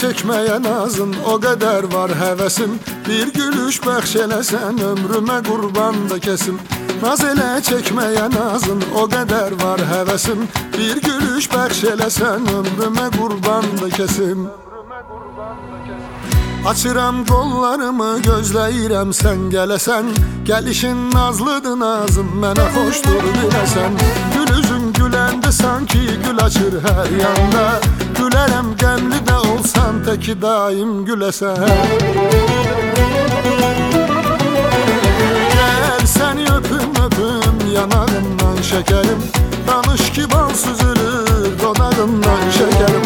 çekmeye nazın o kadar var hevesim. Bir gülüş bəxş eləsən ömrümə qurban da kesim. Naz elə çekmeye nazın o kadar var hevesim. Bir gülüş bəxş eləsən ömrümə qurban da kesim. Açıram qollarımı gözləyirəm sən gələsən Gəlişin nazlıdır nazım mənə xoşdur biləsən Gül üzün güləndə sanki gül açır hər yanda. Gülərəm qəmli də olsan təki daim güləsən Gəl səni öpüm öpüm yanağından şəkərim Danış ki bal süzülür dodağından şəkərim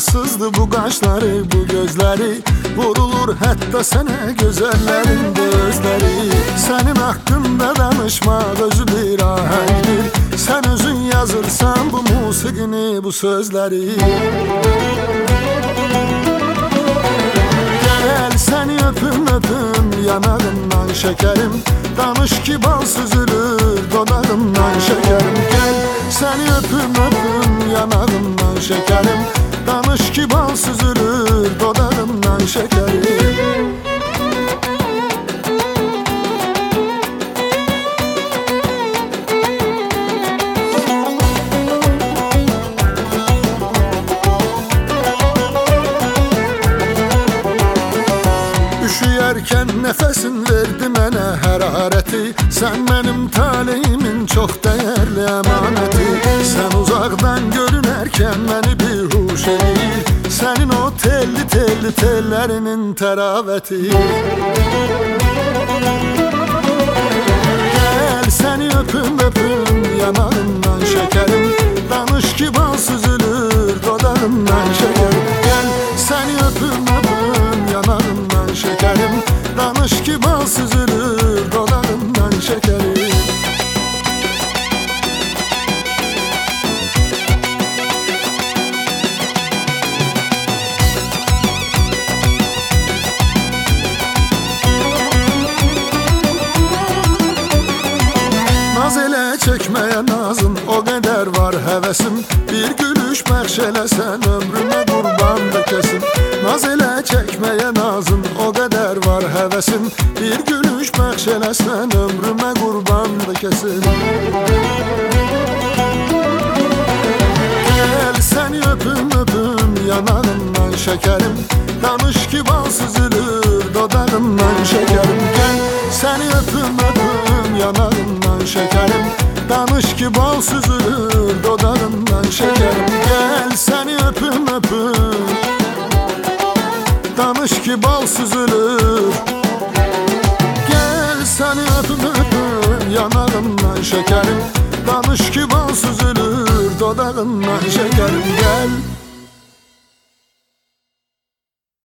ihtiyarsızdı bu kaşları bu gözleri. Vurulur hatta sana güzellerin de özleri. Senin hakkında danışma özü bir ahengdir Sen özün yazırsan bu musikini bu sözleri. Gel seni öpüm öpüm yanağından şekerim. Danış ki bal süzülür Danış ki bal süzülür dodağından şekerim Üşüyərkən nəfəsin verdi mənə hərarəti Sən mənim taleyimin çox dəyərli əmanəti Sən uzaqdan görünərkən məni o telli tellərinin təravəti Gəl səni öpüm öpüm yanağından şəkərim Danış ki bal süzülür dodağından nazın o qədər var həvəsim Bir gülüş bəxş eləsən ömrümə qurban da kəsim Naz elə çəkməyə nazın o qədər var həvəsim Bir gülüş bəxş eləsən ömrümə qurban da kəsim Gəl səni öpüm öpüm yanağından şəkərim süzülür Gel seni öpüm yanağından şekerim. Danış ki bal süzülür dodağından şekerim. Gel